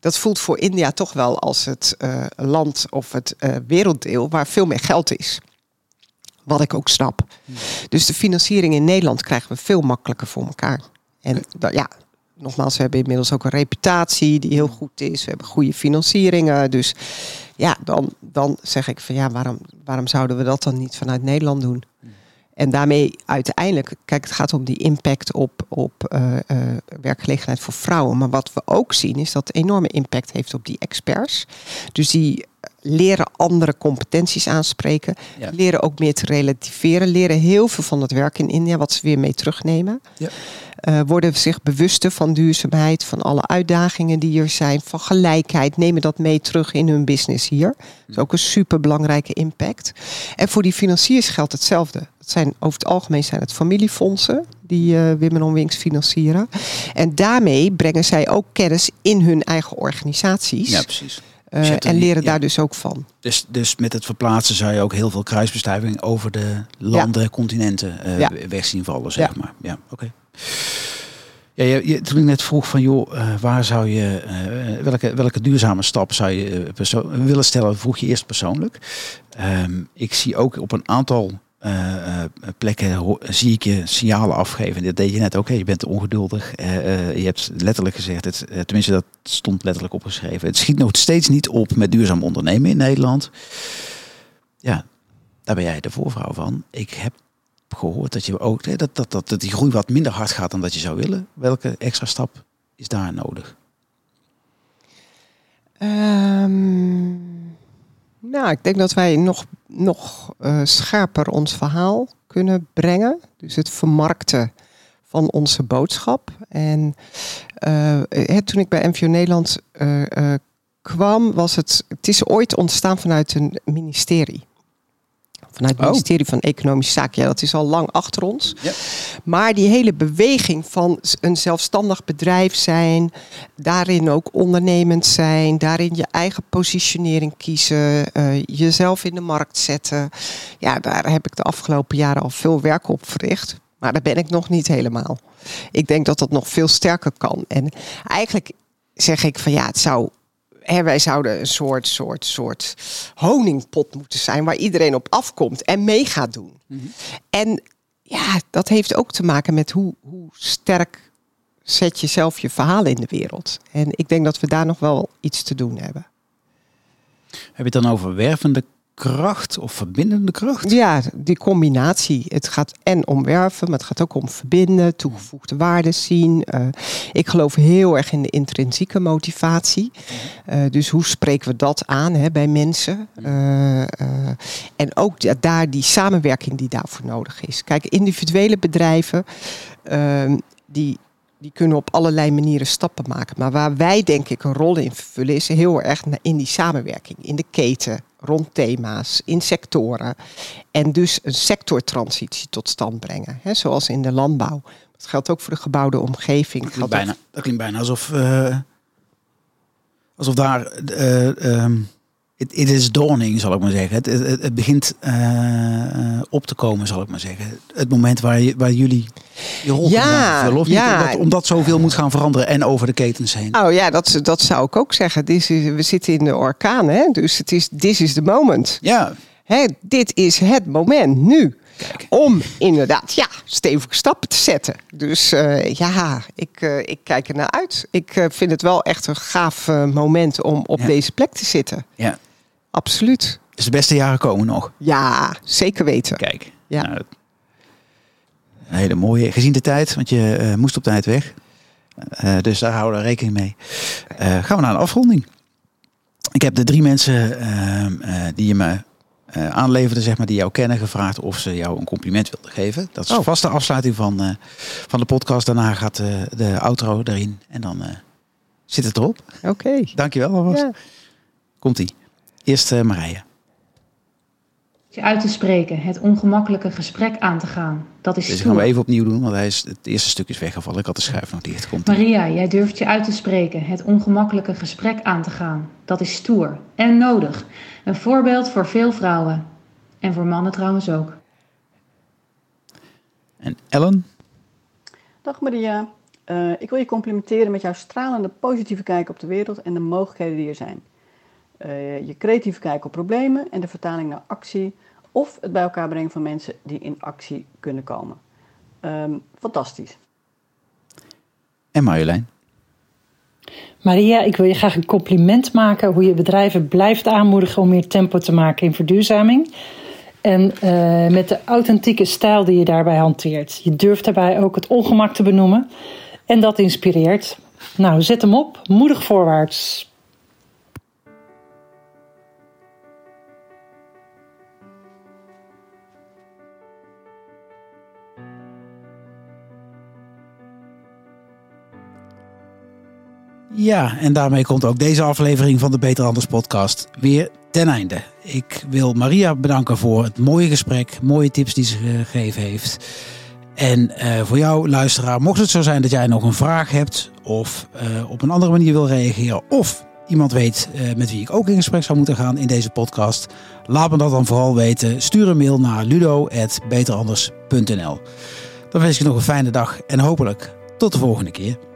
dat voelt voor India toch wel als het land of het werelddeel waar veel meer geld is. Wat ik ook snap. Dus de financiering in Nederland krijgen we veel makkelijker voor elkaar. En ja, nogmaals, we hebben inmiddels ook een reputatie die heel goed is. We hebben goede financieringen. Dus ja, dan, dan zeg ik van ja, waarom, waarom zouden we dat dan niet vanuit Nederland doen? En daarmee uiteindelijk, kijk, het gaat om die impact op, op eh, eh, werkgelegenheid voor vrouwen. Maar wat we ook zien is dat het enorme impact heeft op die experts. Dus die leren andere competenties aanspreken. Ja. Leren ook meer te relativeren. Leren heel veel van het werk in India, wat ze weer mee terugnemen. Ja. Eh, worden zich bewuster van duurzaamheid, van alle uitdagingen die er zijn, van gelijkheid. Nemen dat mee terug in hun business hier. Dat is ook een super belangrijke impact. En voor die financiers geldt hetzelfde. Het zijn, over het algemeen zijn het familiefondsen die eh Women on Wings financieren. En daarmee brengen zij ook kennis in hun eigen organisaties. Ja, precies. Eh, en leren ja. daar dus ook van. Dus, dus met het verplaatsen zou je ook heel veel kruisbestuiving over de landen, continenten eh Ja. weg zien vallen, zeg Ja. maar. Ja, oké. Ja, je, je- toen ik net vroeg van joh, eh, waar zou je, eh, welke, welke duurzame stap zou je eh, willen stellen, vroeg je eerst persoonlijk. Ehm, ik zie ook op een aantal eh, eh, plekken zie ik je signalen afgeven. Dat deed je net ook. Je bent ongeduldig. Eh, je hebt letterlijk gezegd, het, tenminste dat stond letterlijk opgeschreven. Het schiet nog steeds niet op met duurzaam ondernemen in Nederland. Ja, daar ben jij de voorvrouw van. Ik heb gehoord dat je ook hè, dat, dat, dat, dat die groei wat minder hard gaat dan dat je zou willen. Welke extra stap is daar nodig? Ehm, nou, ik denk dat wij nog, nog eh, scherper ons verhaal kunnen brengen. Dus het vermarkten van onze boodschap. En eh, hè, toen ik bij MVO Nederland eh, eh, kwam, was het. Het is ooit ontstaan vanuit een ministerie. Vanuit het Oh. ministerie van Economische Zaken. Ja, dat is al lang achter ons. Ja. Maar die hele beweging van een zelfstandig bedrijf zijn, daarin ook ondernemend zijn, daarin je eigen positionering kiezen, eh, jezelf in de markt zetten. Ja, daar heb ik de afgelopen jaren al veel werk op verricht. Maar daar ben ik nog niet helemaal. Ik denk dat dat nog veel sterker kan. En eigenlijk zeg ik van ja, het zou. Hè, wij zouden een soort, soort, soort honingpot moeten zijn waar iedereen op afkomt en mee gaat doen. En ja, dat heeft ook te maken met hoe, hoe sterk zet je zelf je verhaal in de wereld. En ik denk dat we daar nog wel iets te doen hebben. Heb je het dan over wervende kracht of verbindende kracht? Ja, die combinatie. Het gaat en om werven, maar het gaat ook om verbinden, toegevoegde waarden zien. Uh, ik geloof heel erg in de intrinsieke motivatie. Uh, dus hoe spreken we dat aan hè, bij mensen? Uh, en ook daar die samenwerking die daarvoor nodig is. Kijk, individuele bedrijven ehm, die die kunnen op allerlei manieren stappen maken. Maar waar wij denk ik een rol in vervullen is heel erg in die samenwerking, in de keten, rond thema's, in sectoren. En dus een sectortransitie tot stand brengen. Hè, zoals in de landbouw. Dat geldt ook voor de gebouwde omgeving. Dat klinkt bijna, dat klinkt bijna alsof, uh, alsof daar... Uh, um het is dawning, zal ik maar zeggen. Het, het, het begint uh, op te komen, zal ik maar zeggen. Het moment waar, je, waar jullie je rol ja, vullen, of ja. Omdat, omdat zoveel moet gaan veranderen en over de ketens heen. Oh ja, dat, dat zou ik ook zeggen. Is, we zitten in de orkaan, hè? dus het is this is the moment. Ja. Hè, dit is het moment, nu. Kijk. Om inderdaad ja, stevige stappen te zetten. Dus uh, ja, ik, uh, ik kijk er naar uit. Ik uh, vind het wel echt een gaaf moment om op ja. deze plek te zitten. Ja. Absoluut. Dus de beste jaren komen nog. Ja, zeker weten. Kijk. Ja. Nou, een hele mooie. Gezien de tijd, want je uh, moest op tijd weg. Uh, dus daar houden we rekening mee. Uh, gaan we naar een afronding. Ik heb de drie mensen ehm, die je me aanleverden, zeg maar, die jou kennen, gevraagd of ze jou een compliment wilden geven. Dat is oh. vast de afsluiting van, van de podcast. Daarna gaat de outro erin en dan zit het erop. Oké. Okay. Dankjewel alvast. Ja. Komt-ie. Eerst uh, Marije. Je uit te spreken, het ongemakkelijke gesprek aan te gaan. Dat is Deze gaan we even opnieuw doen, want hij is, het eerste stuk is weggevallen. Ik had de schuif nog dicht. Komt Maria, jij durft je uit te spreken, het ongemakkelijke gesprek aan te gaan. Dat is stoer en nodig. Een voorbeeld voor veel vrouwen. En voor mannen trouwens ook. En Ellen? Dag Maria. Uh, ik wil je complimenteren met jouw stralende positieve kijk op de wereld en de mogelijkheden die er zijn. Uh, je creatieve kijk op problemen en de vertaling naar actie of het bij elkaar brengen van mensen die in actie kunnen komen. Um, fantastisch. En Marjolein? Maria, ik wil je graag een compliment maken hoe je bedrijven blijft aanmoedigen om meer tempo te maken in verduurzaming. En uh, met de authentieke stijl die je daarbij hanteert. Je durft daarbij ook het ongemak te benoemen. En dat inspireert. Nou, zet hem op. Moedig voorwaarts. Ja, en daarmee komt ook deze aflevering van de Beter Anders podcast weer ten einde. Ik wil Maria bedanken voor het mooie gesprek, mooie tips die ze gegeven heeft. En uh, voor jou, luisteraar, mocht het zo zijn dat jij nog een vraag hebt of uh, op een andere manier wil reageren of iemand weet uh, met wie ik ook in gesprek zou moeten gaan in deze podcast, laat me dat dan vooral weten. Stuur een mail naar ludo.beteranders.nl. Dan wens ik je nog een fijne dag en hopelijk tot de volgende keer.